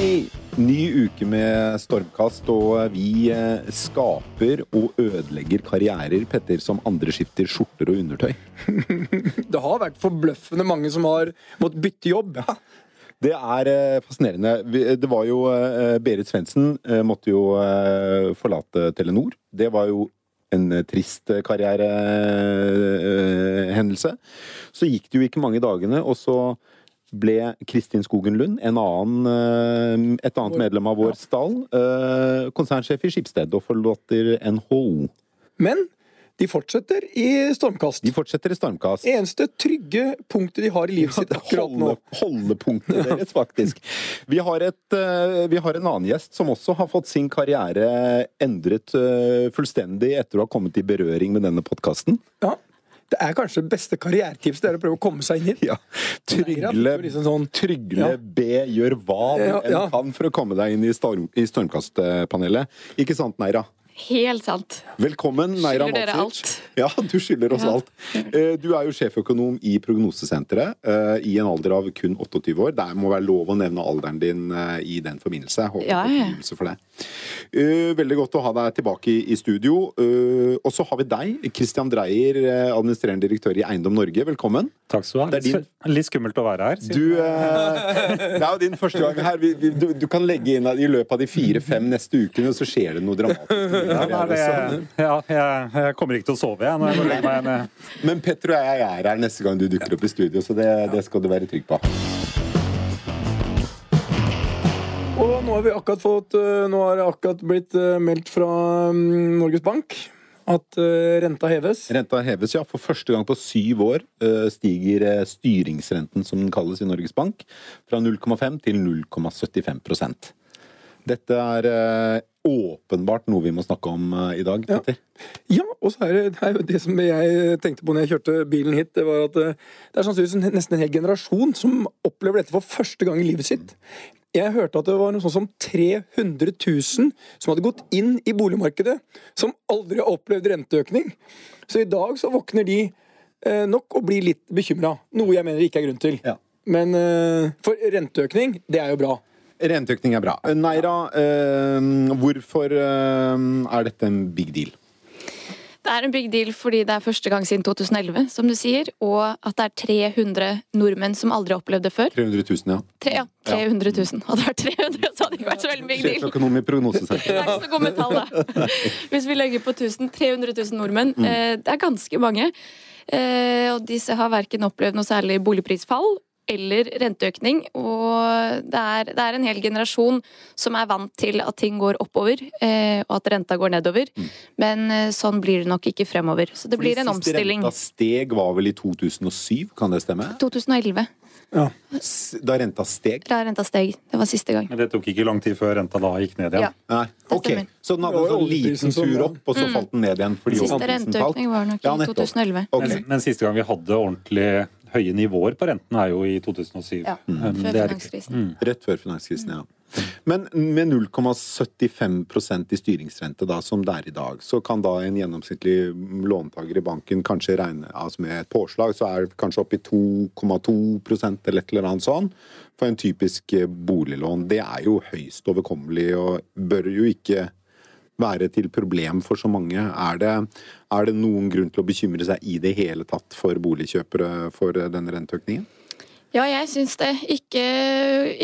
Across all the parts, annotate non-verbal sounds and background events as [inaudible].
Hei! Ny uke med stormkast, og vi eh, skaper og ødelegger karrierer, Petter, som andre skifter skjorter og undertøy. [laughs] Det har vært forbløffende mange som har måttet bytte jobb. Ja. Det er eh, fascinerende. Det var jo eh, Berit Svendsen eh, måtte jo eh, forlate Telenor. Det var jo en eh, trist karrierehendelse. Så gikk det jo ikke mange dagene, og så ble Kristin Skogen Lund, en annen, eh, et annet medlem av vår stall, eh, konsernsjef i Skipsted og forlater NHO. Men de fortsetter i stormkast. De fortsetter i Stormkast. Eneste trygge punktet de har i livet sitt akkurat nå. Holde, holdepunktet [laughs] deres, faktisk. Vi har, et, eh, vi har en annen gjest som også har fått sin karriere endret fullstendig etter å ha kommet i berøring med denne podkasten. Ja. Det er kanskje det beste karrieretipset, det er å prøve å komme seg inn hit. Ja. Trygle, liksom sånn- trygle Ja. be, gjør hva du Ja, enn kan for å komme deg inn i, storm, i Stormkastpanelet. Ikke sant, Neira? Helt sant. Velkommen, dere alt? Ja, du skylder oss Ja. alt. Eh, Du er jo sjeføkonom i Prognosesenteret eh, i en alder av kun 28 år. Det må være lov å nevne alderen din eh, i den forbindelse. Håper Ja, det. Veldig godt å ha deg tilbake i- studio. Og så har vi deg, Christian Dreyer, administrerende direktør i Eiendom Norge. Velkommen. Takk skal du ha. Det er din- Litt skummelt å være her. Du, eh, det er jo din første gang her. Vi, vi, du, du kan legge inn at i løpet av de fire-fem neste ukene, så skjer det noe dramatisk. [laughs] Ja, nei, det, ja, jeg, jeg kommer ikke til å sove jeg, når jeg legger meg ned. [laughs] Men Petter og jeg er her neste gang du dukker opp i studio, så det, det skal du være trygg på. Og nå har vi akkurat fått eh, Nå har det akkurat blitt eh, meldt fra mm, Norges Bank at eh, renta heves. Renta heves, ja. For første gang på syv år eh, stiger eh, styringsrenten, som den kalles i Norges Bank, fra 0,5 til 0,75 Dette er åpenbart noe vi må snakke om i dag, Ja. Petter. Ja, og så er det, det er jo det som jeg tenkte på når jeg kjørte bilen hit, det var at det er sannsynligvis nesten en hel generasjon som opplever dette for første gang i livet sitt. Jeg hørte at det var noe sånn som 300 000 som hadde gått inn i boligmarkedet, som aldri har opplevd renteøkning. Så i dag så våkner de eh, nok og blir litt bekymra. Noe jeg mener det ikke er grunn til. Ja. Men eh, for renteøkning, det er jo bra. Renteøkning er bra. Neira, eh, hvorfor eh, er dette en big deal? Det er en big deal fordi det er første gang siden 2011, som du sier, og at det er 300 nordmenn som aldri har opplevd det før. 300 000, ja. Tre, ja, 300 000. Hadde det vært 300, så hadde det ikke vært så veldig big deal. Sjeføkonom i Det Prognosesenteret. er ikke så god med tall, da. Hvis vi legger på 1000, 300 000 nordmenn, Mm. det er ganske mange. Eh, og disse har verken opplevd noe særlig boligprisfall eller renteøkning. Og det er, det er en hel generasjon som er vant til at ting går oppover, eh, og at renta går nedover. Men eh, sånn blir det nok ikke fremover. Så det blir en Siste omstilling. Renta steg var vel i 2007, kan det stemme? 2011. Ja. Da renta steg? Da renta steg. Det var siste gang. Men det tok ikke lang tid før renta da gikk ned igjen. Ja. Nei, ok. Så den hadde en sånn liten tur opp, og så falt den ned igjen fordi Siste oljeprisen falt? renteøkning var nok i ja, 2011. Okay. Men, men siste gang vi hadde ordentlig høye nivåer på renten, er jo i 2007. Ja, mm. før finanskrisen. Mm. finanskrisen. Rett før finanskrisen, ja. Men med 0,75% i styringsrente, da, som det er i dag, så kan da en gjennomsnittlig låntaker i banken kanskje regne altså med et påslag, så er det kanskje oppe i 2,2% eller et eller annet sånn for en typisk eh, boliglån. Det er jo høyst overkommelig og bør jo ikke være til problem for så mange. Er det, er det noen grunn til å bekymre seg i det hele tatt for boligkjøpere for eh, denne renteøkningen? Ja, jeg syns det. Ikke,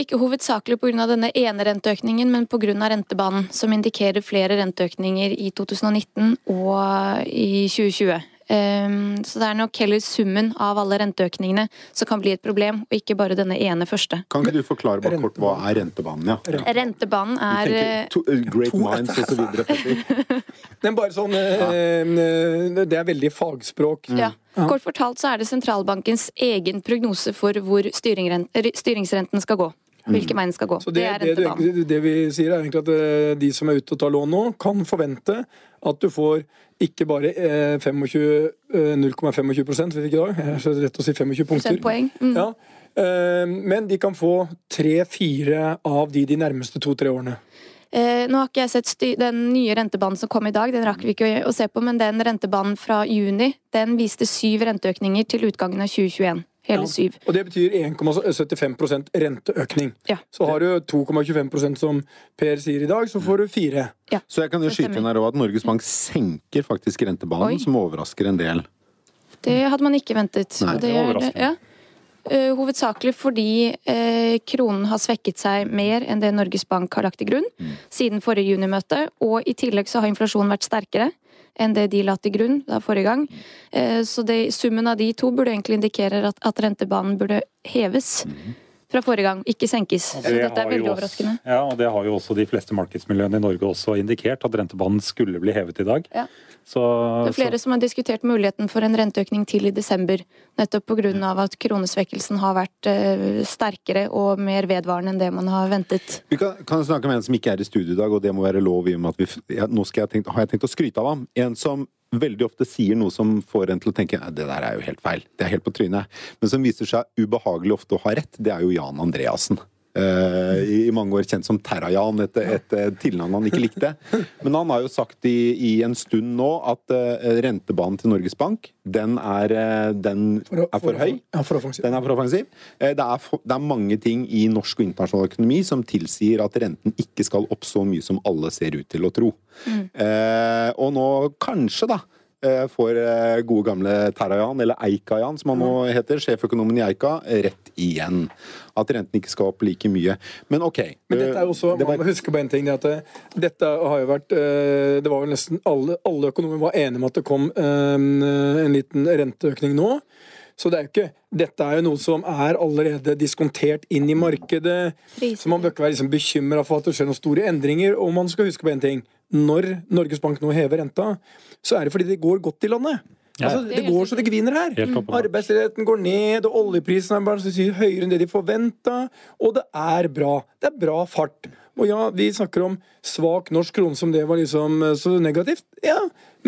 ikke hovedsakelig pga. denne ene renteøkningen, men pga. rentebanen, som indikerer flere renteøkninger i 2019 og i 2020. Ehm, så det er nok heller summen av alle renteøkningene som kan bli et problem, og ikke bare denne ene første. Kan ikke du forklare bare kort hva er rentebanen? Ja? Rentebanen er tenker to, uh, great to- minds og så [laughs] videre, Petter. Men bare sånn eh, eh, Det er veldig fagspråk. ja. Kort fortalt så er det sentralbankens egen prognose for hvor styringsrenten skal gå. Hvilken vei den skal gå. Så det, det er det, det, vi sier, er egentlig at eh, de som er ute og tar lån nå, kan forvente at du får ikke bare eh, 25, eh, 0,25 vi fikk i dag, jeg er rett å si 25 punkter. Mm. Ja, eh, men de kan få tre-fire av de de nærmeste to-tre årene. Eh, nå har ikke jeg sett den nye rentebanen som kom i dag, den rakk vi ikke å se på, men den rentebanen fra juni den viste syv renteøkninger til utgangen av 2021. hele syv. Og det betyr 1,75 renteøkning. Ja. Så har du 2,25% som Per sier i dag, så får du 4 Så jeg kan jo skyte inn her at Norges Bank senker faktisk rentebanen, Oi. som overrasker en del. Det hadde man ikke ventet. Nei, det, det var overraskende. ja. Eh, hovedsakelig fordi eh, kronen har svekket seg mer enn det Norges Bank har lagt til grunn siden forrige junimøte. Og i tillegg så har inflasjonen vært sterkere enn det de la til grunn da forrige gang. Eh, så det, summen av de to burde egentlig indikere at, at rentebanen burde heves fra forrige gang, ikke senkes. Så det dette er veldig overraskende. Også, ja, og det har jo også de fleste markedsmiljøene i Norge også indikert, at rentebanen skulle bli hevet i dag. Ja. Så, Det er flere som har diskutert muligheten for en renteøkning til i desember. Nettopp pga. at kronesvekkelsen har vært uh, sterkere og mer vedvarende enn det man har ventet. Vi kan, kan snakke med en som ikke er i studio i dag, og det må være lov i og med at vi, ja, nå skal jeg tenkt, har jeg tenkt å skryte av ham. En som veldig ofte sier noe som får en til å tenke "Nei, det der er jo helt feil, det er helt på trynet. Men som viser seg ubehagelig ofte å ha rett, det er jo Jan Andreassen. Eh, I mange år kjent som Terrajan, et, et, eh, tilnavn han ikke likte. Men han har jo sagt i, i en stund nå at uh, rentebanen til Norges Bank, den er, eh, den er for høy. Ja, for. Den er for offensiv. Det er, for, det er mange ting i norsk og internasjonal økonomi som tilsier at renten ikke skal opp så mye som alle ser ut til å tro. Eh, og nå kanskje, da, får eh, gode gamle Terrajan, eller Eika-Jan som han nå heter, sjeføkonomen i Eika, rett igjen. At renten ikke skal opp like mye. Men OK. Men dette er jo også, det var... man må huske på en ting, det at dette har jo vært eh, Det var vel nesten alle, alle økonomer var enige om at det kom eh, en liten renteøkning nå. Så det er jo ikke, dette er jo noe som er allerede diskontert inn i markedet. Priser. Så man bør ikke være liksom bekymra for at det skjer noen store endringer. Og man skal huske på en ting. Når Norges Bank nå hever renta, så er det fordi det går godt i landet. Ja. Altså, det går så det gviner her. Arbeidsledigheten går ned, og oljeprisen er bare høyere enn det de forventa. Og det er bra. Det er bra fart. Og ja, vi snakker om svak norsk krone som det var liksom eh, så negativt. Ja,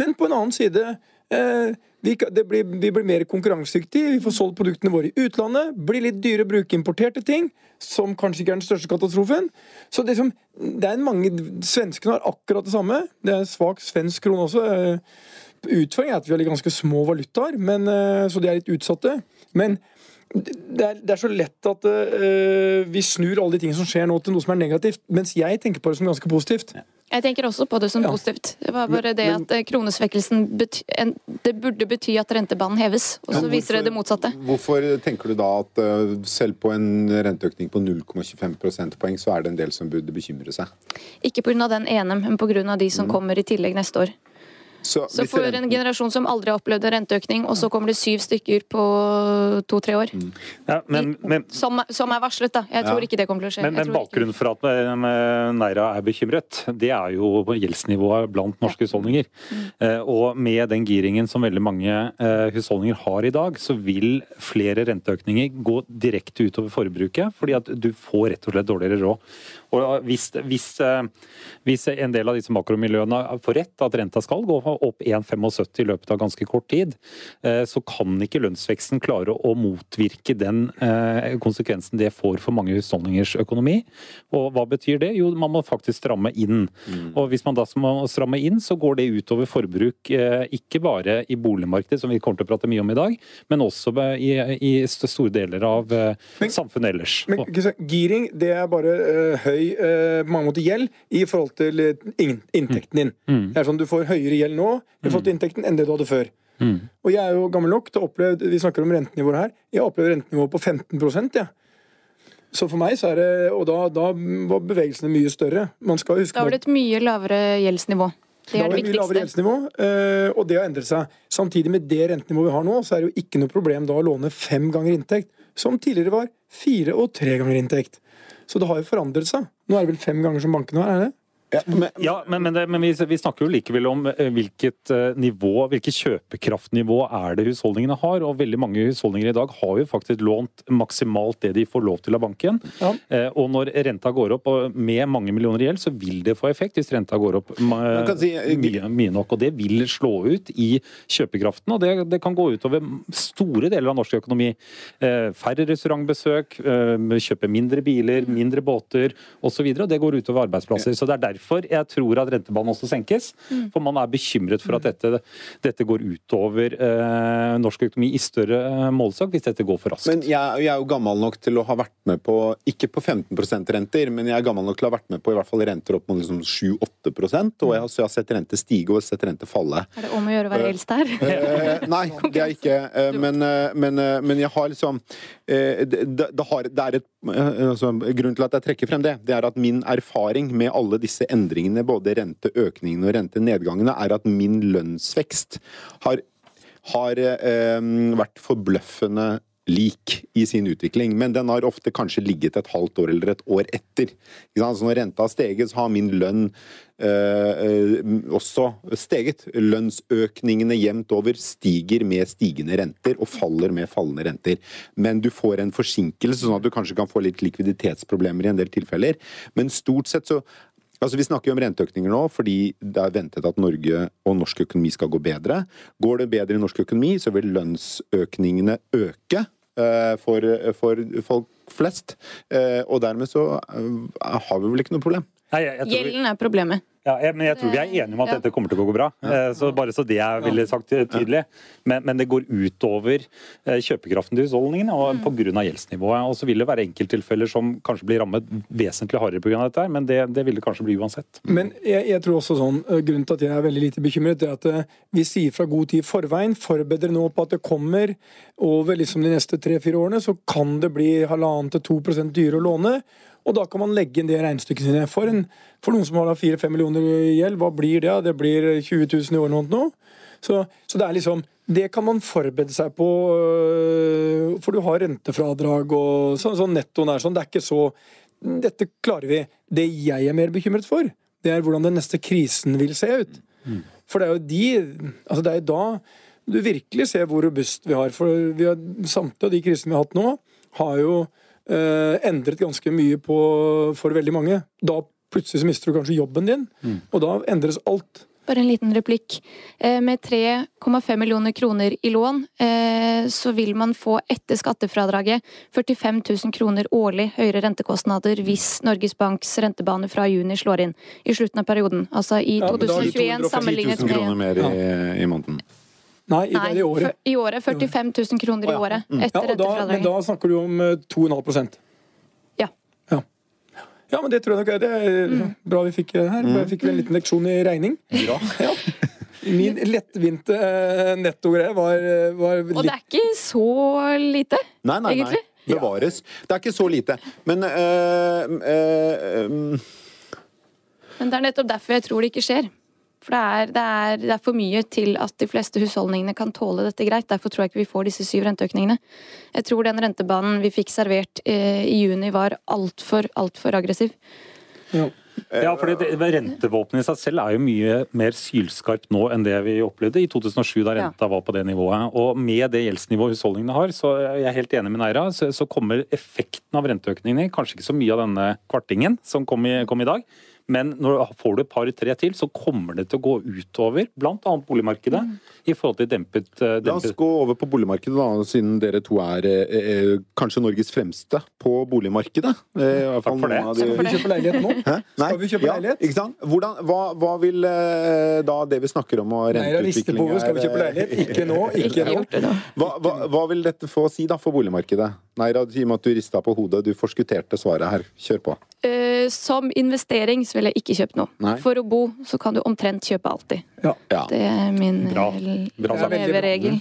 men på en annen side eh, vi, blir, vi blir mer konkurransedyktige, vi får solgt produktene våre i utlandet. Blir litt dyre å bruke importerte ting, som kanskje ikke er den største katastrofen. Så det, som, det er mange Svenskene har akkurat det samme. Det er svak svensk krone også. Eh, Utfordringen er at vi har ganske små valutaer, men, eh, så de er litt utsatte. Men det er, det er så lett at uh, vi snur alle de tingene som skjer nå til noe som er negativt, mens jeg tenker på det som ganske positivt. Jeg tenker også på det som Ja. positivt. Det var bare det men- at eh, kronesvekkelsen bety en, Det burde bety at rentebanen heves, og så viser det det motsatte. Hvorfor tenker du da at eh, selv på en renteøkning på 0,25 prosentpoeng, så er det en del som burde bekymre seg? Ikke pga. den ene, men pga. de som kommer i tillegg neste år. Så så for for en generasjon som aldri har opplevd en renteøkning, og så kommer det syv stykker på to-tre år, Mm. ja, men, men, som, som er varslet, da. Jeg tror Ja. ikke det kommer til å skje. Men, men bakgrunnen for at eh, Neira er bekymret, det er jo gjeldsnivået blant norske husholdninger. Eh, Og med den giringen som veldig mange eh, husholdninger har i dag, så vil flere renteøkninger gå direkte utover forbruket, fordi at du får rett og slett dårligere råd. Og hvis, hvis, hvis en del av disse makromiljøene får rett, at renta skal gå opp 1,75 i løpet av ganske kort tid, eh, så kan ikke lønnsveksten klare å motvirke den eh, konsekvensen det får for mange husholdningers økonomi. Og hva betyr det? Jo, man må faktisk stramme inn. Og hvis man da må stramme inn, så går det utover forbruk, eh, ikke bare i boligmarkedet, som vi kommer til å prate mye om i dag, men også i, i store deler av Men- samfunnet ellers. Men giring det er bare uh, høy uh, på mange måter gjeld i forhold til inntekten din. Mm. Det er sånn Du får høyere gjeld nå i forhold til inntekten enn det du hadde før. Mm. Og jeg er jo gammel nok til å oppleve Vi snakker om rentenivåer her. Jeg har opplevd rentenivået på 15% ja. Så for meg så er det Og da, da var bevegelsene mye større. Man skal huske Da var det et mye lavere gjeldsnivå. Det da er var det det mye lavere viktigste. gjeldsnivå, eh, og det har endret seg. Samtidig med det rentenivået vi har nå, så er det jo ikke noe problem da å låne fem ganger inntekt, som tidligere var fire og tre ganger inntekt. Så det har jo forandret seg. Nå er det vel fem ganger som bankene har, er det? Ja, men, Ja, men, men, det, men vi, vi snakker jo likevel om eh, hvilket eh, nivå, hvilket kjøpekraftnivå er det husholdningene har. Og veldig mange husholdninger i dag har jo faktisk lånt maksimalt det de får lov til av banken. Ja. Eh, og når renta går opp med mange millioner i gjeld, så vil det få effekt hvis renta går opp si- eh, mye, mye nok. Og det vil slå ut i kjøpekraften, og det, det kan gå utover store deler av norsk økonomi. Eh, færre restaurantbesøk, eh, kjøpe mindre biler, mindre båter osv. Og det går utover arbeidsplasser. Så det er derfor derfor jeg tror at rentebanen også senkes. Mm. For man er bekymret for at dette, dette går utover eh, norsk økonomi i større målsak målestokk hvis dette går for raskt. Men jeg, jeg er jo gammel nok til å ha vært med på, ikke på 15% renter, men jeg er gammel nok til å ha vært med på i hvert fall renter opp mot liksom 7-8% og jeg har, så jeg har sett rente stige og sett rente falle. Er det om å gjøre å være eldst her? Eh, nei, det er ikke. Eh, [laughs] men, eh, men, eh, men jeg har liksom eh, det, det, det, det er et eh, altså, Grunnen til at jeg trekker frem det, det er at min erfaring med alle disse endringene, både renteøkningene og rentenedgangene, er at min lønnsvekst har, har eh, vært forbløffende lik i sin utvikling, men den har ofte kanskje ligget et halvt år eller et år etter. Så når renta har steget, så har min lønn eh, også steget. Lønnsøkningene jevnt over stiger med stigende renter og faller med fallende renter. Men du får en forsinkelse, sånn at du kanskje kan få litt likviditetsproblemer i en del tilfeller. Men stort sett så Altså, Vi snakker jo om renteøkninger nå fordi det er ventet at Norge og norsk økonomi skal gå bedre. Går det bedre i norsk økonomi, så vil lønnsøkningene øke for, for folk flest. Eh, og dermed så eh, har vi vel ikke noe problem. Nei, jeg, jeg tror, Gjelden er problemet. ja, jeg, men jeg tror vi er enige om at Ja. dette kommer til å gå bra. Eh, Så bare så det er veldig sagt tydelig. Men, men det går utover eh, kjøpekraften til husholdningene og pga. gjeldsnivået. Og så vil det være enkelttilfeller som kanskje blir rammet vesentlig hardere pga. dette, men det, det vil det kanskje bli uansett. Men jeg, jeg tror også sånn, eh, grunnen til at jeg er veldig lite bekymret, er at vi sier fra god tid i forveien, dere nå på at det kommer over liksom de neste tre-fire årene, så kan det bli halvannen til to prosent dyrere å låne. Og da kan man legge inn det regnestykket sine. For, en, for noen som har fire-fem millioner i gjeld, hva blir det? Det blir 20 000 i året nå. Så, så det er liksom Det kan man forberede seg på, øh, for du har rentefradrag og sånn, sånn nettoen er sånn. Det er ikke så Dette klarer vi. Det jeg er mer bekymret for, det er hvordan den neste krisen vil se ut. For det er jo de Altså, det er jo da du virkelig ser hvor robust vi har. For vi har, samtlige av de krisene vi har hatt nå, har jo endret ganske mye på, for veldig mange. Da plutselig så mister du kanskje jobben din, og da endres alt. Bare en liten replikk. Eh, Med 3,5 millioner kroner i lån, eh, så vil man få etter skattefradraget 45 000 kroner årlig høyere rentekostnader hvis Norges Banks rentebane fra juni slår inn i slutten av perioden. Altså i Ja, men da har de 2021 250 sammenlignet 10 000 kroner mer i, i måneden. Nei, i, Nei, det i året. for- i året. 45 000 kroner i oh, ja. året Ja, etter og da, men da snakker du om eh, 2,5% Ja. ja. Ja, men det tror jeg nok er det Mm. bra vi fikk her. her. Jeg fikk en liten leksjon i regning. Ja. [laughs] Ja. Min lettvinte eh, nettogreie var, var litt... Og det er ikke så lite, Nei, nei, nei. Bevares. Det er ikke så lite. Men øh, øh, øh, Men det er nettopp derfor jeg tror det ikke skjer. For det er, det, er, det er for mye til at de fleste husholdningene kan tåle dette greit. Derfor tror jeg ikke vi får disse syv renteøkningene. Jeg tror den rentebanen vi fikk servert eh, i juni var altfor, altfor aggressiv. ja. Ja, for det, det- Rentevåpenet i seg selv er jo mye mer sylskarpt nå enn det vi opplevde i 2007, da renta var på det nivået. Og med det gjeldsnivået husholdningene har, så er jeg helt enig med Neira, så, så kommer effekten av renteøkningene, kanskje ikke så mye av denne kvartingen som kom i, kom i dag, men når får du et par-tre til, så kommer det til å gå utover bl.a. boligmarkedet i forhold til dempet, dempet, La oss gå over på boligmarkedet, da, siden dere to er eh, eh, kanskje Norges fremste på boligmarkedet. Eh, i hvert fall Takk for det. noen Skal vi kjøpe leilighet nå? Hæ? Nei, Skal vi kjøpe ja, leilighet? Ikke sant? Hvordan, hva, hva vil eh, da det vi snakker om og renteutvikling er skal vi kjøpe leilighet. [laughs] Ikke nå. Ikke nå. hva, hva, hva vil dette få å si da for boligmarkedet? Neira, i og med at du rista på hodet, du forskutterte svaret her. Kjør på. Eh, som investering så ville jeg ikke kjøpt noe. Nei. For å bo så kan du omtrent kjøpe alltid. Ja. Ja. Det er min Bra. eh, Bra leveregel.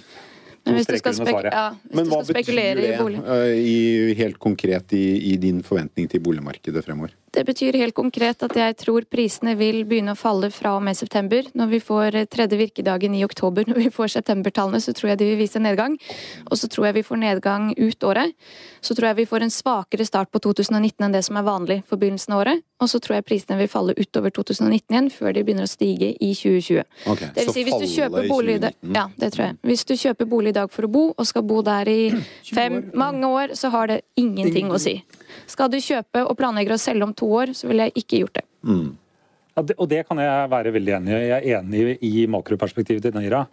Men hvis du skal, spek ja, hvis Men du hva skal betyr spekulere det i bolig eh, i, helt konkret i, i din forventning til boligmarkedet fremover? Det betyr helt konkret at jeg tror prisene vil begynne å falle fra og med september. Når vi får eh, tredje virkedagen i oktober, [laughs] når vi får septembertallene, så tror jeg de vil vise nedgang. Og så tror jeg vi får nedgang ut året. Så tror jeg vi får en svakere start på 2019 enn det som er vanlig for begynnelsen av året. Og så tror jeg prisene vil falle utover 2019 igjen, før de begynner å stige i 2020. Okay, Det vil si, hvis du kjøper bolig i dag, ja, det tror jeg. Hvis du kjøper bolig i dag for å bo, og skal bo der i [clears throat] fem, mange år, så har det ingenting å si. Skal du kjøpe og planlegger å selge om to år, så ville jeg ikke gjort det. Mm. Ja, det, og det kan jeg være veldig enig i. Jeg er enig i makroperspektivet til Neira.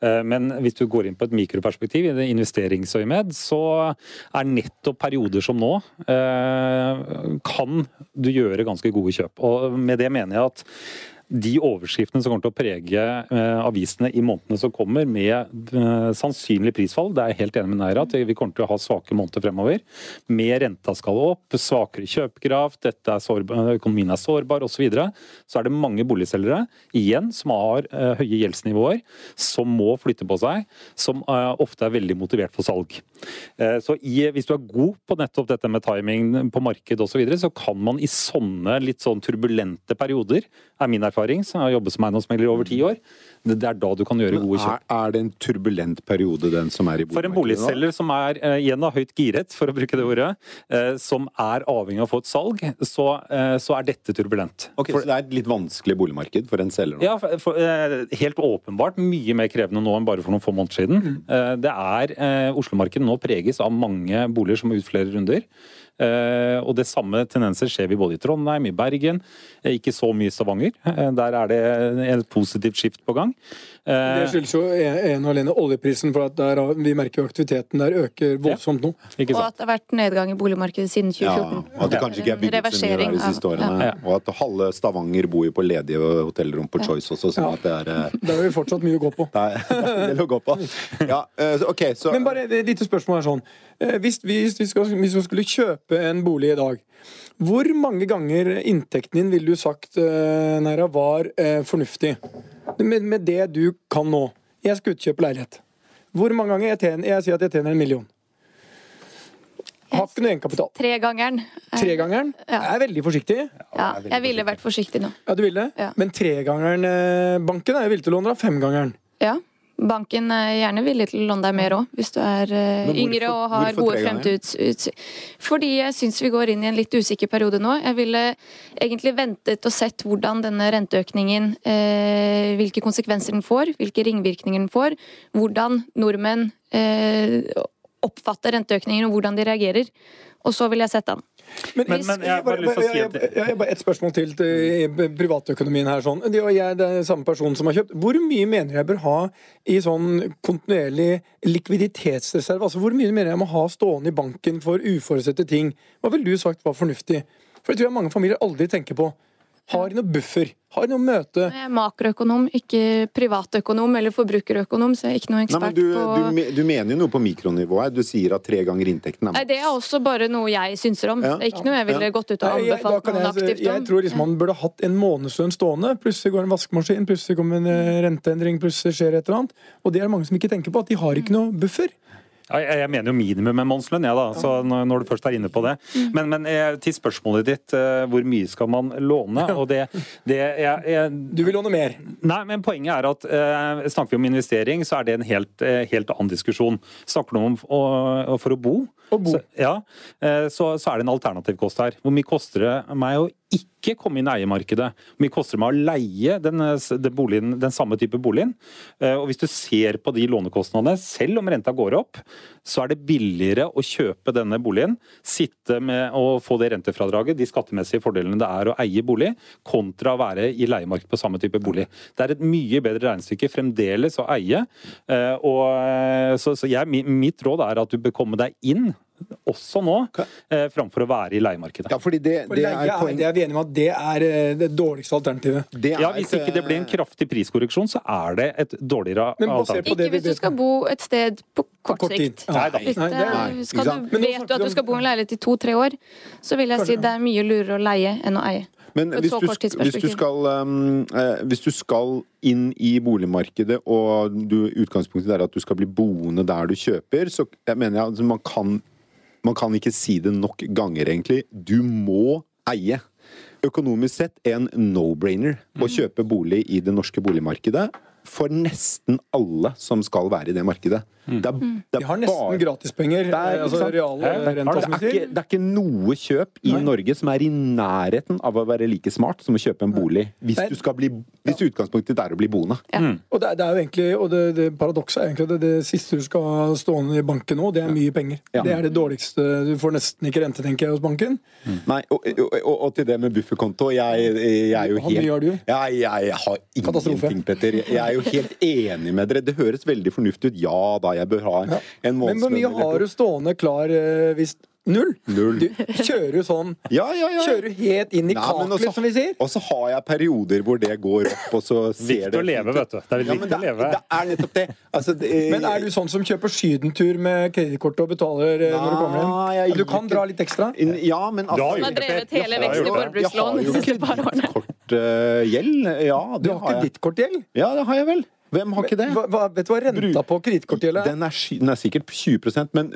Eh, men hvis du går inn på et mikroperspektiv i investeringsøyemed, så er nettopp perioder som nå eh, kan du gjøre ganske gode kjøp. Og med det mener jeg at de overskriftene som kommer til å prege eh, avisene i månedene som kommer, med eh, sannsynlig prisfall, det er jeg helt enig med Neira at vi kommer til å ha svake måneder fremover. Med renta skal opp, svakere kjøpekraft, sårbar, økonomien er sårbar osv. Så, videre, så er det mange boligselgere igjen som har eh, høye gjeldsnivåer, som må flytte på seg, som eh, ofte er veldig motivert for salg. Eh, så i, Hvis du er god på nettopp dette med timing på marked osv., så, så kan man i sånne litt sånn turbulente perioder, er min erfaring, erfaring, så jeg har jobbet som eiendomsmegler over ti år. Det er da du kan gjøre gode kjøp. Er, er, det en turbulent periode, den som er i boligmarkedet? For en boligselger som er uh, igjen av høyt giret, for å bruke det ordet, uh, som er avhengig av å få et salg, så, uh, så er dette turbulent. Ok, for, Så det er et litt vanskelig boligmarked for en selger nå? Ja, for, for, helt åpenbart mye mer krevende nå enn bare for noen få måneder siden. Mm. det er Oslo-markedet nå preges av mange boliger som må ut flere runder. Uh, og det samme tendenser ser vi både i Trondheim, i Bergen, uh, ikke så mye i Stavanger. Uh, der er det et positivt skift på gang. Det skyldes jo en og alene oljeprisen, for at der, vi merker jo aktiviteten der øker voldsomt nå. og at det har vært nedgang i boligmarkedet siden 2014. Ja, og at det kanskje ikke er bygget så mye der de siste årene. Ja. Og at halve Stavanger bor jo på ledige hotellrom på Choice også, sånn at det er [laughs] Der har jo fortsatt mye å gå på. Det er, [laughs] det er å gå på. Ja, ok, så Men bare et lite spørsmål er sånn. Hvis vi, hvis, vi skal, hvis vi skulle kjøpe en bolig i dag, hvor mange ganger inntekten din ville du sagt Næra, var eh, fornuftig? Med, med, det du kan nå. Jeg skal utkjøpe leilighet. Hvor mange ganger? Jeg, tjener, jeg sier at jeg tjener en million. Har ikke noe egenkapital. Tregangeren. Tregangeren? Ja. Jeg er veldig forsiktig. Ja, jeg ville vært forsiktig nå. Ja, du ville? Ja. Men tregangeren eh, banken er jo villig til å låne deg femgangeren. Ja. Banken er gjerne villig til å låne deg mer òg, hvis du er uh, yngre og har gode fremtidsutsikter. Fordi jeg syns vi går inn i en litt usikker periode nå. Jeg ville egentlig ventet og sett hvordan denne renteøkningen, uh, hvilke konsekvenser den får, hvilke ringvirkninger den får, hvordan nordmenn oppfatter renteøkningen og hvordan de reagerer. Og så ville jeg sett den. Men, men, men jeg har bare lyst til å si at jeg, jeg, bare Et spørsmål til, til privatøkonomien her. sånn. Jeg er den samme personen som har kjøpt. Hvor mye mener jeg bør ha i sånn kontinuerlig likviditetsreserve? Altså Hvor mye mener jeg må ha stående i banken for uforutsette ting? Hva ville du sagt var fornuftig? For det tror jeg mange familier aldri tenker på. Har de noe buffer? Har de noe møte? Jeg er makroøkonom, ikke privatøkonom eller forbrukerøkonom, så jeg er ikke noe ekspert Nei, du, på du, du, mener jo noe på mikronivå her. Du sier at tre ganger inntekten er Nei, Det er også bare noe jeg synser om. Ja. Det er ikke noe jeg ville gått ut og anbefalt noen aktivt om. Jeg tror liksom man burde hatt en månedslønn stående. Plutselig går en vaskemaskin, plutselig kommer en eh, renteendring, plutselig skjer et eller annet. Og det er det mange som ikke tenker på, at de har ikke noe buffer. Jeg mener jo minimum en månedslønn, ja, da, så når du først er inne på det. Mm. Men, men eh, til spørsmålet ditt, eh, hvor mye skal man låne? Og det, det jeg, jeg, Du vil låne mer? Nei, men poenget er at eh, snakker vi om investering, så er det en helt, helt annen diskusjon. Snakker du om å, for å bo, så, ja, så, så, er det en alternativkost her. Hvor mye koster det meg å ikke komme inn i eiemarkedet. Hvor mye koster det meg å leie den, den, boligen, den, samme type boligen? Eh, og Hvis du ser på de lånekostnadene, selv om renta går opp, så er det billigere å kjøpe denne boligen, sitte med å få det rentefradraget, de skattemessige fordelene det er å eie bolig, kontra å være i leiemarkedet på samme type bolig. Det er et mye bedre regnestykke fremdeles å eie. Eh, og, eh, så, så jeg, mitt råd er at du bør komme deg inn også nå, eh, framfor å være i leiemarkedet. Ja, fordi det, det er, poeng... det er vi enige om at det er eh, det dårligste alternativet. Det ja, Hvis ikke det blir en kraftig priskorreksjon, så er det et dårligere alternativ. Ikke hvis du skal bo et sted på kort, kort sikt. Nei, hvis det, nei, skal du, vet du at du skal bo i en leilighet i to-tre år, så vil jeg si det er mye lurere å leie enn å eie. Men hvis du, hvis, du skal, um, eh, hvis du skal inn i boligmarkedet, og du, utgangspunktet er at du skal bli boende der du kjøper, så jeg mener jeg, altså, man kan man kan ikke si det nok ganger, egentlig. Du må eie. Økonomisk sett en no-brainer å mm. kjøpe bolig i det norske boligmarkedet. For nesten alle som skal være i det markedet. Det er, det De har nesten gratispenger. Det er- eh, altså reale? Ja, det, er ikke, det er ikke noe kjøp i Nei. Norge som er i nærheten av å være like smart som å kjøpe en bolig. Hvis, du skal bli, hvis utgangspunktet ditt er å bli boende. Og det, er- det er jo egentlig, og det, det paradokset er egentlig at det, det siste du skal ha stående i banken nå, det er mye penger. Ja. Det er det dårligste. Du får nesten ikke rente, tenker jeg, hos banken. Nei, og, og, og, og til det med bufferkonto. Jeg, jeg er jo helt jeg, jeg har Katastrofe. ingenting, Petter. Jeg er jo helt enig med dere. Det høres veldig fornuftig ut. Ja da, jeg bør ha en, en Men hvor mye har du stående klar eh, hvis Null? Null. Du kjører jo sånn Ja, ja, ja. Kjører du helt inn i Nei, kaklet, som vi sier? Og så har jeg perioder hvor det går opp, og så ser Viktig det å leve, ut. vet du. Det er viktig å det, leve. det er nettopp det. Altså, det Men er du sånn som kjøper sydentur med kredittkortet og betaler Nei, når du kommer hjem? Du kan dra litt ekstra? Ja, men altså Du har drevet hele veksten i forbrukslån de siste par årene. kredittkortgjeld. Ja, Du det har ikke ditt kortgjeld? Ja, det har jeg vel. Hvem har ikke det? Hva, hva, vet du hva renta på kredittkortgjeldet er? Den er, den er sikkert 20% men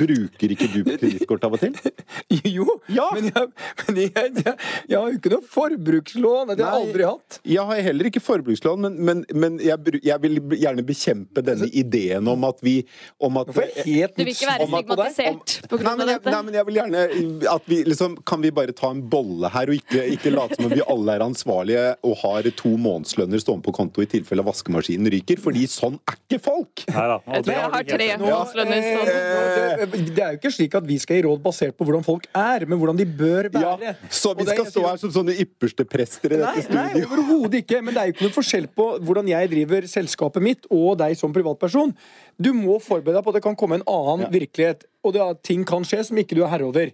bruker ikke du kredittkort av og til? [laughs] Jo, Ja. men, jeg, men jeg, jeg, jeg har jo ikke noe forbrukslån. Det har jeg aldri hatt. Jeg har heller ikke forbrukslån, men, men, men jeg, jeg vil gjerne bekjempe denne ideen om at vi om at, helt Du vil ikke være stigmatisert på grunn av dette? nei, men jeg vil gjerne at vi liksom Kan vi bare ta en bolle her, og ikke, ikke late som om vi alle er ansvarlige og har to månedslønner stående på konto i tilfelle vaskemaskinen ryker? Fordi sånn er ikke folk! Neida. Jeg tror det jeg har har du helt tre månedslønner. Eh, sånn. det, er jo ikke slik at vi skal gi råd basert på hvordan folk er, men hvordan de bør Ja, være. så vi skal stå her som sånne ypperste prester i dette studioet? nei studioet. overhodet ikke. Men det er jo ikke noe forskjell på hvordan jeg driver selskapet mitt og deg som privatperson. Du må forberede deg på at det kan komme en annen Ja. virkelighet, og det at ting kan skje som ikke du er herre over.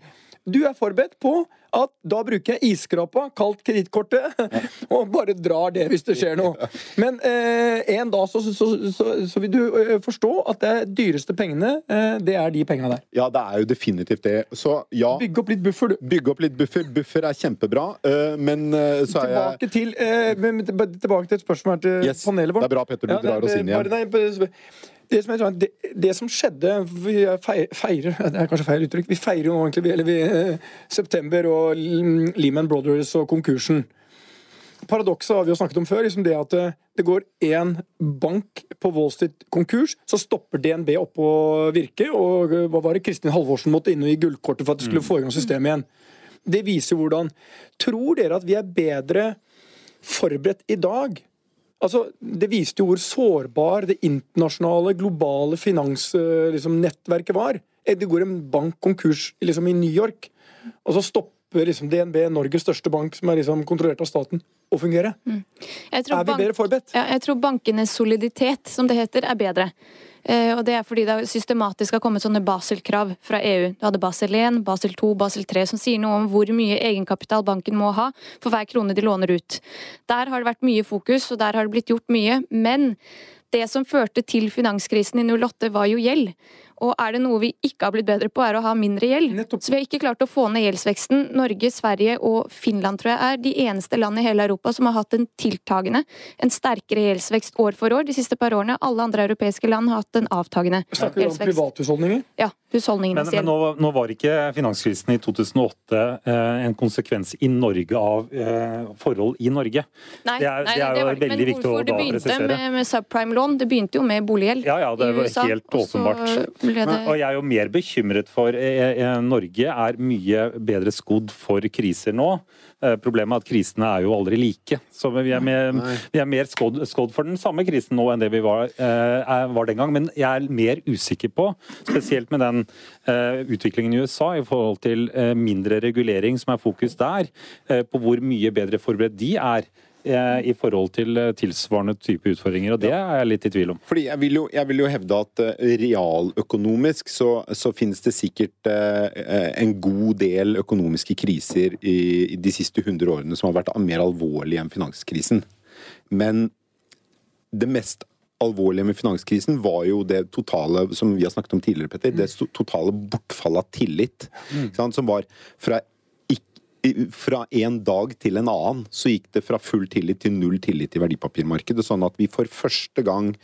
Du er forberedt på at da bruker jeg isskrapa, kalt kredittkortet, [laughs] og bare drar det hvis det skjer noe. Men eh, en dag så, så, så, så, vil du eh, forstå at det dyreste pengene, eh, det er de pengene der. Ja, det er jo definitivt det. Så ja, Bygge opp litt buffer, du. bygge opp litt buffer. Buffer er kjempebra, øh, men øh, så er jeg Tilbake til, eh, men tilbake til et spørsmål her til Yes, panelet vårt. det er bra, Petter, du drar oss inn igjen. bare- nei, det som, er, det, det som skjedde Vi feirer, [laughs] Det er kanskje feil uttrykk. Vi feirer jo nå egentlig eller vi, eh, september og Lehman Brothers og konkursen. Paradokset har vi jo snakket om før. Liksom det at eh, det går én bank på Wall Street konkurs, så stopper DNB opp å virke. Og eh, hva var det Kristin Halvorsen måtte inn og gi gullkortet for at det skulle få i gang systemet igjen. Det viser hvordan Tror dere at vi er bedre forberedt i dag? Altså, Det viste jo hvor sårbar det internasjonale, globale finansnettverket liksom, var. Eh, Det går en bank konkurs liksom, i New York, og så stopper liksom, DNB, Norges største bank, som er liksom, kontrollert av staten, å fungere. Mm. Er vi bank- bedre forberedt? Ja, jeg tror bankenes soliditet, som det heter, er bedre. Eh, og det er fordi det systematisk har kommet sånne Basel-krav fra EU. Du hadde Basel 1, Basel 2, Basel 3, som sier noe om hvor mye egenkapital banken må ha for hver krone de låner ut. Der har det vært mye fokus, og der har det blitt gjort mye. Men det som førte til finanskrisen i 08, var jo gjeld. Og er det noe vi ikke har blitt bedre på, er å ha mindre gjeld. Nettopp. Så vi har ikke klart å få ned gjeldsveksten. Norge, Sverige og Finland tror jeg er de eneste land i hele Europa som har hatt en tiltagende, en sterkere gjeldsvekst år for år de siste par årene. Alle andre europeiske land har hatt en avtagende Snakker du om gjeldsvekst. privathusholdninger? Ja, husholdningenes Men, men gjeld. nå, nå var ikke finanskrisen i 2008 eh, en konsekvens i Norge av eh, forhold i Norge. Nei, det er- nei, det er jo var- veldig men viktig å hvorfor det begynte med, med subprime-lån, det begynte jo med boliggjeld Ja, ja, det i var USA. helt åpenbart. Det Og jeg er jo mer bekymret for eh, eh, Norge er mye bedre skodd for kriser nå. Eh, problemet er at krisene er jo aldri like. Så vi er, mer- vi er mer skodd, skodd for den samme krisen nå enn det vi var, eh, var den gang. Men jeg er mer usikker på, spesielt med den eh, utviklingen i USA i forhold til eh, mindre regulering som er fokus der, eh, på hvor mye bedre forberedt de er. Eh, I forhold til eh, tilsvarende type utfordringer, og det er jeg litt i tvil om. Fordi jeg vil jo, jeg vil jo hevde at eh, realøkonomisk så, så finnes det sikkert eh, en god del økonomiske kriser i, i de siste 100 årene som har vært mer alvorlige enn finanskrisen. Men det mest alvorlige med finanskrisen var jo det totale, som vi har snakket om tidligere, Petter, det totale bortfallet av tillit. Mm. sant, Som var fra fra en dag til en annen så gikk det fra full tillit til null tillit i verdipapirmarkedet. Sånn at vi for første gang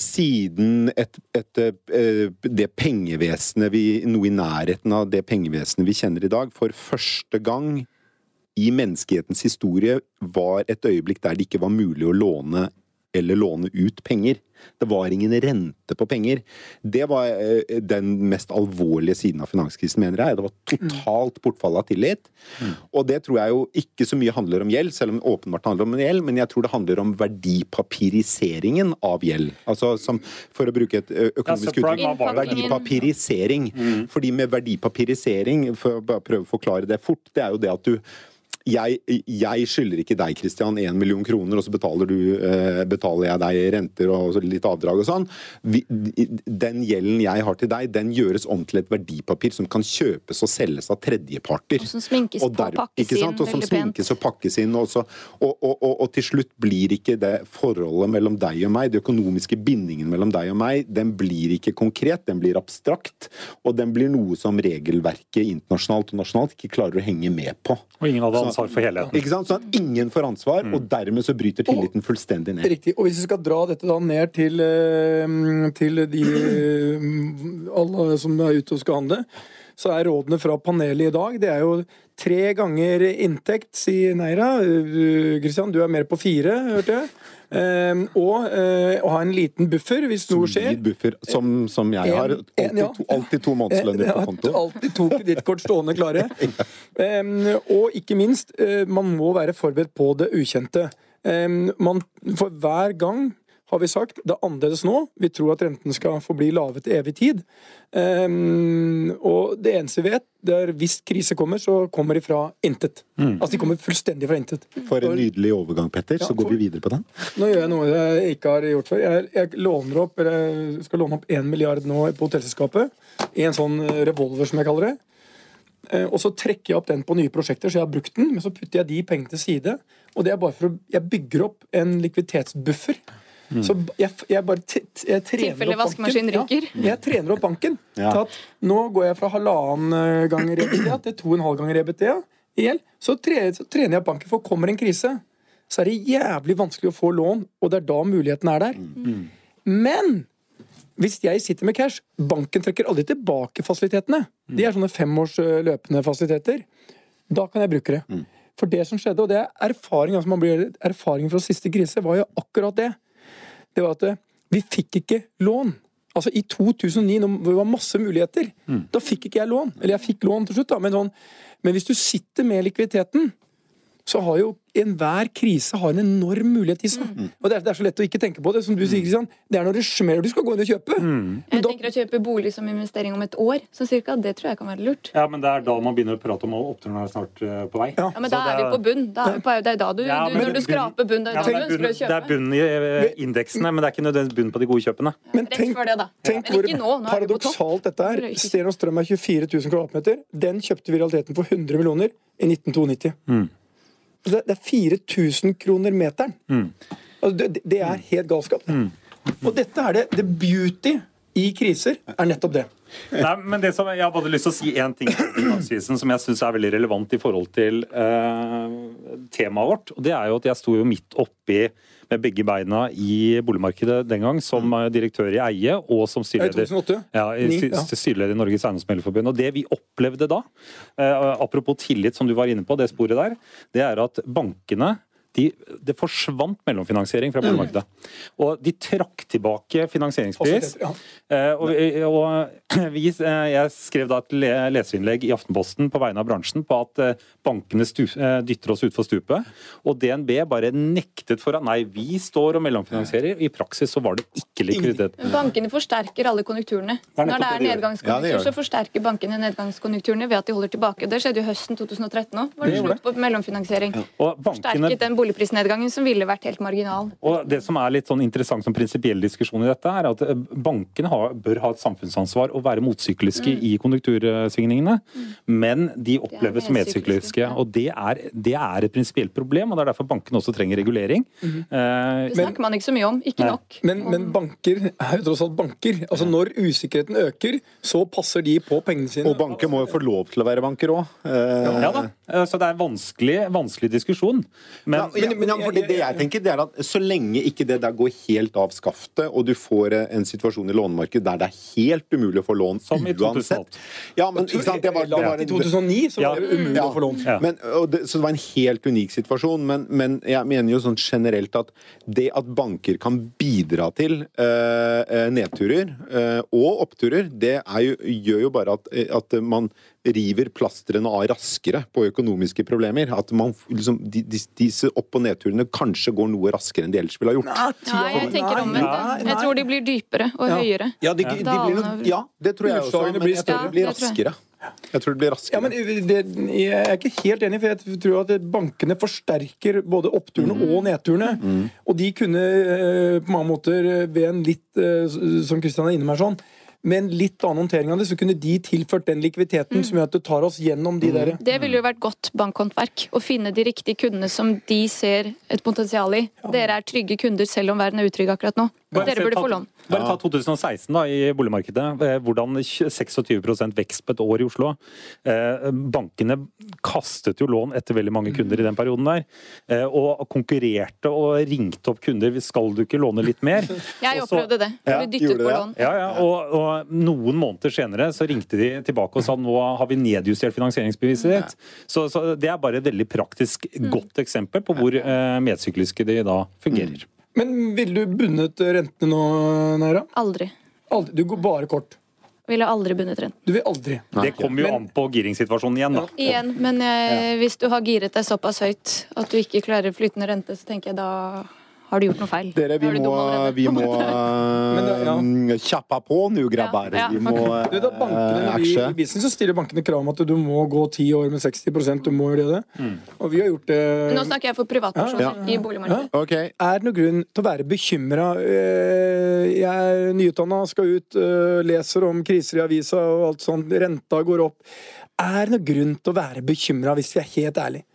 siden et, et, et, det pengevesenet vi Noe i nærheten av det pengevesenet vi kjenner i dag, for første gang i menneskehetens historie var et øyeblikk der det ikke var mulig å låne eller låne ut penger. Det var ingen rente på penger. Det var eh, den mest alvorlige siden av finanskrisen, mener jeg. Det var totalt bortfall av tillit. Mm. Og det tror jeg jo ikke så mye handler om gjeld, selv om det åpenbart handler om gjeld, men jeg tror det handler om verdipapiriseringen av gjeld. Altså som, for å bruke et økonomisk uttrykk, verdipapirisering. Mm. Fordi med verdipapirisering, for å prøve å forklare det fort, det er jo det at du jeg, jeg, skylder ikke deg Christian, én million kroner, og så betaler, du, eh, betaler jeg deg renter og litt avdrag og sånn. Vi, den gjelden jeg har til deg, den gjøres om til et verdipapir som kan kjøpes og selges av tredjeparter. Og som sminkes og der, på og pakkes inn. Og som sminkes og pakkes inn. Også, og, og, og, til slutt blir ikke det forholdet mellom deg og meg, den økonomiske bindingen mellom deg og meg, den blir ikke konkret, den blir abstrakt. Og den blir noe som regelverket internasjonalt og nasjonalt ikke klarer å henge med på. Og ingen av hadde ansvar for helheten. Ikke sant? Sånn at ingen får ansvar, mm. og dermed så bryter tilliten fullstendig ned. Riktig. Og hvis vi skal dra dette da ned til, eh, til de eh, alle som er ute og skal handle, så er rådene fra panelet i dag det er jo tre ganger inntekt, sier Neira. Kristian, du er mer på fire, hørte jeg. Um, og uh, ha en liten buffer hvis noe skjer. Buffer, som, som jeg har. Alltid, ja. to, alltid to månedslønner på konto. [laughs] Alltid to kredittkort stående klare. [laughs] Um, og ikke minst, uh, man må være forberedt på det ukjente. Um, man, for hver gang har vi sagt. Det er annerledes nå. Vi tror at renten skal forbli lave til evig tid. Um, og det eneste vi vet, det er hvis krise kommer, så kommer de fra intet. Mm. Altså de kommer fullstendig fra intet. For en nydelig overgang, Petter. Ja, så går for, vi videre på den. Nå gjør jeg noe jeg ikke har gjort før. Jeg, jeg låner opp, eller skal låne opp 1 milliard nå på hotellselskapet. I en sånn revolver, som jeg kaller det. Eh, og så trekker jeg opp den på nye prosjekter, så jeg har brukt den. Men så putter jeg de pengene til side. Og det er bare for å Jeg bygger opp en likviditetsbuffer. Mm. Så jeg, jeg bare jeg trener opp banken. [laughs] Ja, jeg trener opp banken. Ja. At nå går jeg fra halvannen gang ganger EBTA til to og en halv ganger EBTA i gjeld. Så, så, trener jeg opp banken, for kommer en krise, så er det jævlig vanskelig å få lån, og det er da muligheten er der. Mm. Men hvis jeg sitter med cash Banken trekker aldri tilbake fasilitetene. De er sånne femårs eh, løpende fasiliteter. Da kan jeg bruke det. Mm. For det som skjedde, og det er erfaring, altså blir, erfaringen fra siste krise, var jo akkurat det det var at eh, vi fikk ikke lån. Altså I 2009, når det var masse muligheter, mm. da fikk ikke jeg lån. Eller jeg fikk lån til slutt, da, men, sånn, men hvis du sitter med likviditeten, så har jo enhver krise har en enorm mulighet i seg. Mm. Og det er, det er, så lett å ikke tenke på det. Som du sier, Kristian. Det er når det smeller du skal gå inn og kjøpe. Mm. Jeg tenker å kjøpe bolig som investering om et år, så cirka. Det tror jeg kan være lurt. Ja, men det er da man begynner å prate om at oppturen er snart uh, på vei. Ja, ja men da er, er vi på bunn. Da er på, det er da du, ja, du Når du skraper bunn, det er da ja, du ønsker å kjøpe. Det er bunn i uh, indeksene, men det er ikke nødvendigvis bunn på de gode kjøpene. Men tenk, det, tenk hvor nå, nå paradoksalt dette er. Sten og Strøm er 24 000 kvadratmeter. Den kjøpte vi i realiteten for 100 millioner i 1992. Mm. Det, er 4000 kroner meteren. Mm. Altså, det, det, er helt galskap. Mm. Og dette er det, det beauty i kriser, er nettopp det. Nei, men det som, Jeg hadde lyst til å si én ting som jeg syns er veldig relevant i forhold til eh, temaet vårt. og Det er jo at jeg sto jo midt oppi med begge beina i boligmarkedet den gang, som mm. direktør i Eie og som styreleder, ja, styreleder i Norges Eiendomsmeglerforbund. Og det vi opplevde da, eh, apropos tillit, som du var inne på, det sporet der, det er at bankene de, det forsvant mellomfinansiering fra boligmarkedet. Og de trakk tilbake finansieringspris. Ja. og, og vi, eh, jeg skrev da et leserinnlegg i Aftenposten på vegne av bransjen på at eh, bankene stu, dytter oss utfor stupet. Og DNB bare nektet for at nei, vi står og mellomfinansierer. I praksis så var det ikke likviditet. Bankene forsterker alle konjunkturene. Når det er nedgangskonjunktur, ja, så forsterker bankene nedgangskonjunkturene ved at de holder tilbake. Det skjedde jo høsten 2013 òg. Var det slutt på mellomfinansiering. Ja. Forsterket den boligprisnedgangen som ville vært helt marginal. Og Det som er litt sånn interessant som prinsipiell diskusjon i dette, er at eh, bankene har, bør ha et samfunnsansvar og være motsykliske mm. i konjunktursvingningene. Mm. Men de oppleves som medsykliske. Og det er, det er et prinsipielt problem, og det er derfor bankene også trenger regulering. Mm. Eh, det snakker man ikke så mye om. Ikke nei. nok. Men, men, banker er jo tross alt banker. Altså Når usikkerheten øker, så passer de på pengene sine. Og banker må jo få lov til å være banker òg. Uh, ja, da. Eh, Så det er en vanskelig, vanskelig diskusjon. Men Ja, men, men, ja, fordi det jeg tenker, det er at Så lenge ikke det der går helt av skaftet, og du får eh, en situasjon i lånemarkedet der det er helt umulig å få lån Som i uansett 2008. Ja, men ikke sant, det var, det var I 2009 så var det umulig Ja. å få lån. Ja. Men, og det, så det var en helt unik situasjon, men, men jeg mener jo sånn generelt at det at banker kan bidra til eh, nedturer øh, og oppturer, det er jo, gjør jo bare at, at man river plastrene av raskere på økonomiske problemer. At man liksom, de, de, disse opp- og nedturene kanskje går noe raskere enn de ellers ville ha gjort. Nei, jeg tenker omvendt. jeg. Jeg tror de blir dypere og Ja. høyere. Ja, de, de blir noe, ja, det tror jeg også, men jeg tror det blir raskere. Jeg tror det blir raskere. Ja, men det, Jeg er ikke helt enig, for jeg tror at bankene forsterker både oppturene Mm. og nedturene. Og de kunne eh, på mange måter ved en litt, eh, som Kristian er inne med her sånn, med en litt annen håndtering av det, så kunne de tilført den likviditeten som gjør at det tar oss gjennom Mm. de der Det ville jo vært godt bankhåndverk. Å finne de riktige kundene som de ser et potensial i. Dere er trygge kunder selv om verden er utrygg akkurat nå. Bare Dere burde ta- få lån. Bare ta 2016 da, i boligmarkedet. eh, Hvordan 26 vekst på et år i Oslo. Eh, Bankene kastet jo lån etter veldig mange kunder i den perioden der. eh, Og konkurrerte og ringte opp kunder. Skal du ikke låne litt mer? [laughs] Jeg Også, opplevde det. Ja, ble dyttet gjorde på det, ja. lån. Ja, ja, og, og noen måneder senere så ringte de tilbake og sa nå har vi nedjustert finansieringsbeviset ditt. Så, så det er bare et veldig praktisk godt eksempel på hvor eh, medsykliske de da fungerer. Men ville du bundet rentene nå, Naira? Aldri. Aldri. Du går bare kort. Ville aldri bundet renten. Du vil aldri. Det kommer jo Men- an på giringssituasjonen igjen, da. Igjen, men eh, hvis du har giret deg såpass høyt at du ikke klarer flytende rente, så tenker jeg da har du gjort noe feil. Dere, vi må, vi må [laughs] ja. uh, kjappe på nå, grabbar. Ja, ja. Vi må [laughs] Du da bankene, uh, vi. I business så stiller bankene krav om at du må gå ti år med 60% Du må gjøre det. Og vi har gjort det. Nå snakker jeg for privatpersoner i boligmarkedet. Okay. Er det noen grunn til å være bekymra? Jeg er nyutdanna, skal ut, øh, leser om kriser i avisa og alt sånt. Renta går opp. Er det noen grunn til å være bekymra, hvis vi er helt ærlige?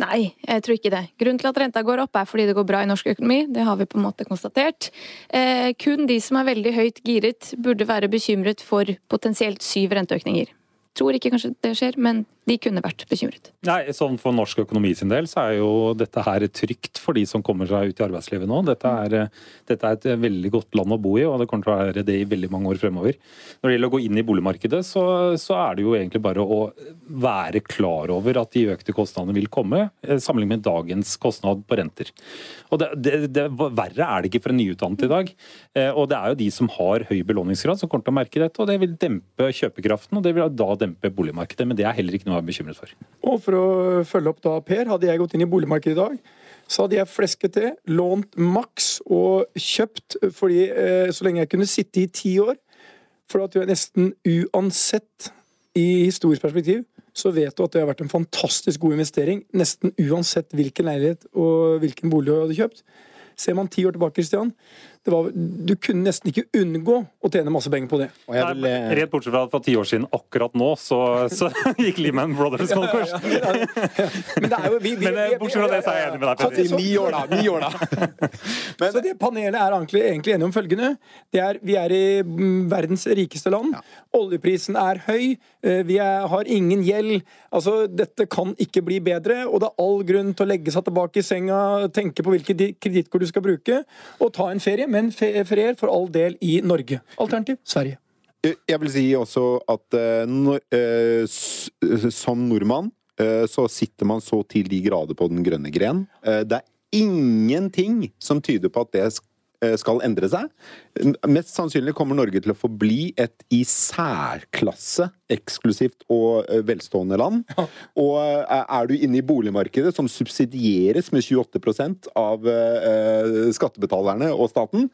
Nei, jeg tror ikke det. Grunnen til at renta går opp, er fordi det går bra i norsk økonomi. Det har vi på en måte konstatert. Eh, kun de som er veldig høyt giret, burde være bekymret for potensielt syv renteøkninger. Tror ikke kanskje det skjer, men de kunne vært bekymret. Nei, sånn For norsk økonomi sin del så er jo dette her trygt for de som kommer seg ut i arbeidslivet nå. Dette er, eh, dette er et veldig godt land å bo i, og det kommer til å være det i veldig mange år fremover. Når det gjelder å gå inn i boligmarkedet, så, så er det jo egentlig bare å være klar over at de økte kostnadene vil komme, eh, sammenlignet med dagens kostnad på renter. Og det, det, det, Verre er det ikke for en nyutdannet i dag. Eh, Og det er jo de som har høy belåningsgrad som kommer til å merke dette, og det vil dempe kjøpekraften, og det vil da dempe boligmarkedet. Men det er heller ikke noe jeg er bekymret for. Og for å følge opp da, Per, hadde jeg gått inn i boligmarkedet i dag, så hadde jeg flesket til, lånt maks og kjøpt fordi eh, så lenge jeg kunne sitte i ti år. For at du er nesten uansett i historisk perspektiv, så vet du at det har vært en fantastisk god investering. Nesten uansett hvilken leilighet og hvilken bolig du hadde kjøpt. Ser man ti år tilbake, Christian, var, du kunne nesten ikke unngå å tjene masse penger på det. Og jeg vil, Nei, rett bortsett fra at for ti år siden, akkurat nå, så, så [laughs] gikk Lehman Brothers konkurs. Men det er jo vi, vi, Men eh, bortsett fra det, så er jeg enig med deg. Så- Petter. så- Ni år, da! Ni år, da! [laughs] Så det panelet er egentlig, egentlig enige om følgende. Det er, vi er i mm, verdens rikeste land. Oljeprisen er høy. eh, Vi er, har ingen gjeld. Altså, dette kan ikke bli bedre, og det er all grunn til å legge seg tilbake i senga, tenke på hvilke di- kredittkort du skal bruke, og ta en ferie, men ferier for all del i Norge. Alternativ Sverige. Jeg vil si også at eh, eh, som nordmann eh, så sitter man så til de grader på den grønne gren. Eh, det er ingenting som tyder på at det sk- eh, skal endre seg. Mest sannsynlig kommer Norge til å forbli et i særklasse eksklusivt og eh, velstående land. Og eh, er du inne i boligmarkedet, som subsidieres med 28 av eh, skattebetalerne og staten,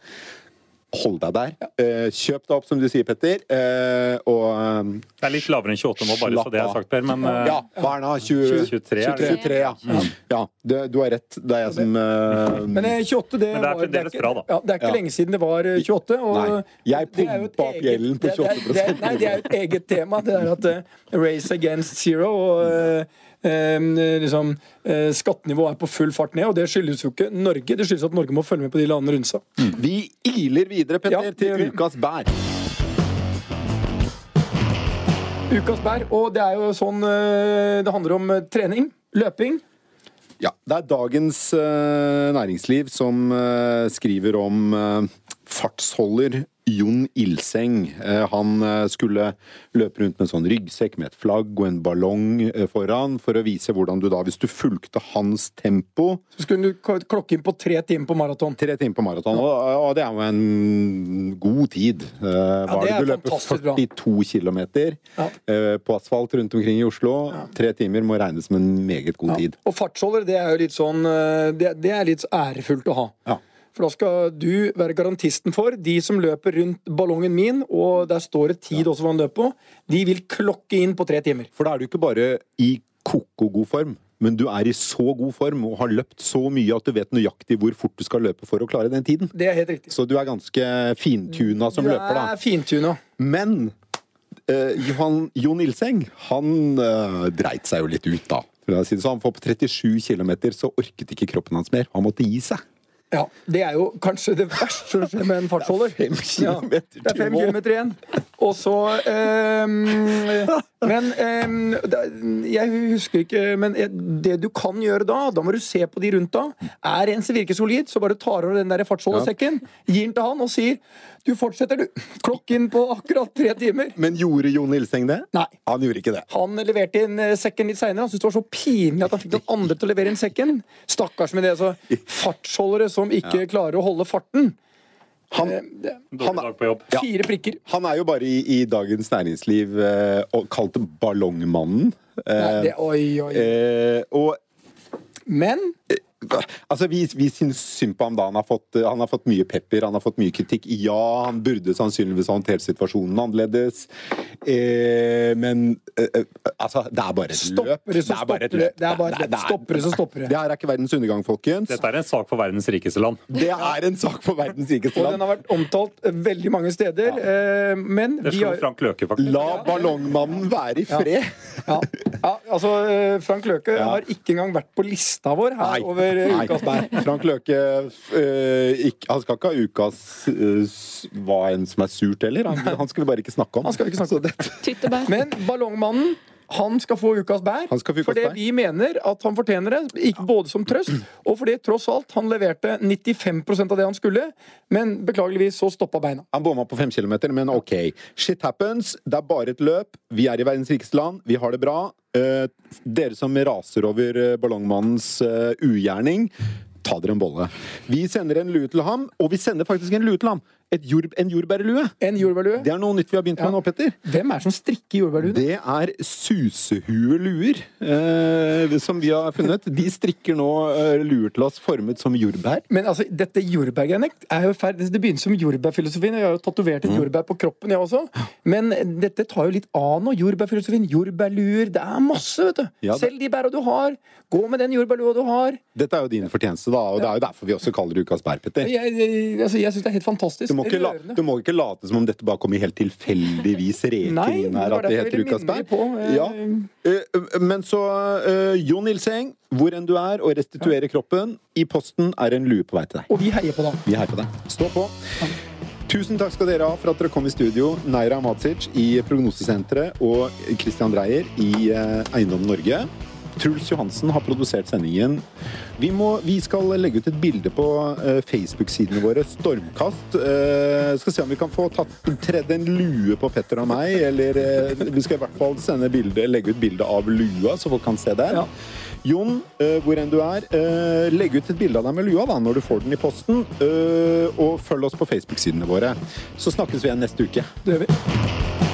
hold deg der. Eh, Kjøp deg opp, som du sier, Petter. eh, Og um, Det er litt lavere enn 28 nå, bare så det er sagt, Per. Men eh, Ja, hva er det? 20, 23 er det. 23, ja. ja det, du har rett. Det er jeg som uh, Men eh, 28, det, Men det er fremdeles bra, da. Ja, det er ikke Ja. lenge siden det var eh, 28. Og Nei, jeg pumpa opp gjelden på 28 det er- 28%. det er- Nei, det er jo et eget tema. Det er at uh, race against zero og eh, eh, liksom, eh, Skattenivået er på full fart ned, og det skyldes jo ikke Norge. Det skyldes at Norge må følge med på de landene rundt seg. Vi iler videre, Petter, Ja, til ukas bær. Ukas bær. Og det er jo sånn eh, Det handler om eh, trening, løping. Ja, Det er Dagens Næringsliv som skriver om fartsholder Jon Ilseng. Eh, han eh, skulle løpe rundt med en sånn ryggsekk med et flagg og en ballong eh, foran for å vise hvordan du da, hvis du fulgte hans tempo Så skulle du klokke inn på tre timer på maraton. Tre timer på maraton, og, og det er jo en god tid. Ja, det er du løper fantastisk bra. 42 km Ja. på asfalt rundt omkring i Oslo. Tre timer må regnes som en meget god Ja. tid. Og fartsholder, det er jo litt sånn Det, det er litt ærefullt å ha. Ja. For da skal du være garantisten for de som løper rundt ballongen min, og der står det tid også hva han løper på, de vil klokke inn på tre timer. For da er du ikke bare i koko-god form, men du er i så god form og har løpt så mye at du vet nøyaktig hvor fort du skal løpe for å klare den tiden. Det er helt riktig. Så du er ganske fintuna som du løper, da. er fintuna. Men eh, Johan, Jon Ilseng, han eh, dreit seg jo litt ut, da. For å si det sånn. For på 37 km så orket ikke kroppen hans mer. Han måtte gi seg. Ja, Det er jo kanskje det verste som skjer med en fartsholder. Det er fem kilometer Ja, det er fem kilometer igjen. Og så eh, Men eh, jeg husker ikke Men det du kan gjøre da, da må du se på de rundt da. Er en som virker solid, så bare tar du den der fartsholdersekken, gir den til han og sier du fortsetter, du. Klokken på akkurat tre timer. Men gjorde Jon Ilseng det? Nei. Han gjorde ikke det. Han leverte inn eh, sekken litt seinere. Han syntes det var så pinlig at han fikk den andre til å levere inn sekken. Stakkars med det, [laughs] så fartsholdere som ikke klarer å holde farten. Han, Dårlig Han- dag på jobb. Ja. Fire prikker. han er jo bare i, i Dagens Næringsliv eh, og kalt Ballongmannen. Nei, Eh, det, oi, oi. eh, og Men Altså, Vi, vi syns synd på ham da. Han har, fått, han har fått mye pepper, han har fått mye kritikk. Ja, han burde sannsynligvis ha håndtert situasjonen annerledes. Eh, men eh, eh, altså, det er bare et løp. det, er bare et løp. Det er bare et løp. Stopper det, så stopper det. Det her er ikke verdens undergang, folkens. Dette er en sak for verdens rikeste land. Det er en sak for verdens rikeste Og den har vært omtalt eh, veldig mange steder. ja. Men Det slo har Frank Løke, faktisk. La ballongmannen være i fred. ja, ja, altså eh, Frank Løke Ja. har ikke engang vært på lista vår her Nei. over eh, Nei. ukas bær. Frank Løke eh, ikke, Han skal ikke ha ukas eh, hva enn som er surt heller. Han, han skal vi bare ikke snakke om. Han skal vi ikke snakke om. Dette- Men Ballongmannen han skal få ukas bær. Få ukas fordi bær. vi mener at han fortjener det. Ikke både som trøst, og fordi tross alt han leverte 95% av det han skulle. Men beklageligvis så stoppa beina. Han bomma på fem kilometer, men ok. Shit happens. Det er bare et løp. Vi er i verdens rikeste land. Vi har det bra. Eh, dere som raser over eh, ballongmannens eh, ugjerning, ta dere en bolle. Vi sender en lue til ham, og vi sender faktisk en lue til ham. Jord, en jordbærlue. En jordbærlue. Det er noe nytt vi har begynt med nå, Petter. Hvem er det som strikker jordbærluene? Det er susehueluer eh, som vi har funnet. De strikker nå eh, luer til oss formet som jordbær. Men altså, dette jordbærgreiene er jo ferdig. Det begynner som jordbærfilosofien. Jeg har jo tatovert Mm. et jordbær på kroppen, jeg også. Men dette tar jo litt av nå. Jordbærfilosofien, jordbærluer. Det er masse, vet du. Ja, det- Selg de bæra du har. Gå med den jordbærlua du har. Dette er jo din fortjeneste, da, og det er jo derfor vi også kaller det Ukas bær, Petter. Jeg, jeg, altså, jeg syns det er helt fantastisk. Må, ikke la, du må ikke late som om dette bare kommer helt tilfeldigvis reken inn [laughs] her, at det heter jeg ville Ukas minne bær. deg på, eh, Ja. Eh, Men så, uh, Jon Nilseng, hvor enn du er og restituerer kroppen, i posten er en lue på vei til deg. Og vi heier på deg. Vi heier på deg. Stå på. Tusen takk skal dere ha for at dere kom i studio. Neira Matsic i Prognosesenteret og Christian Dreyer i eh, Eiendom Norge. Truls Johansen har produsert sendingen. Vi, må, vi skal legge ut et bilde på eh, Facebook-sidene våre. Stormkast. Uh, skal se om vi kan få tatt, tredd en lue på Petter og meg. Eller uh, vi skal i hvert fall sende bilde, legge ut bilde av lua, så folk kan se der. Ja. Jon, uh, hvor enn du er, uh, legg ut et bilde av deg med lua da, når du får den i posten. og følg oss på Facebook-sidene våre. Så snakkes vi igjen neste uke. Det gjør vi.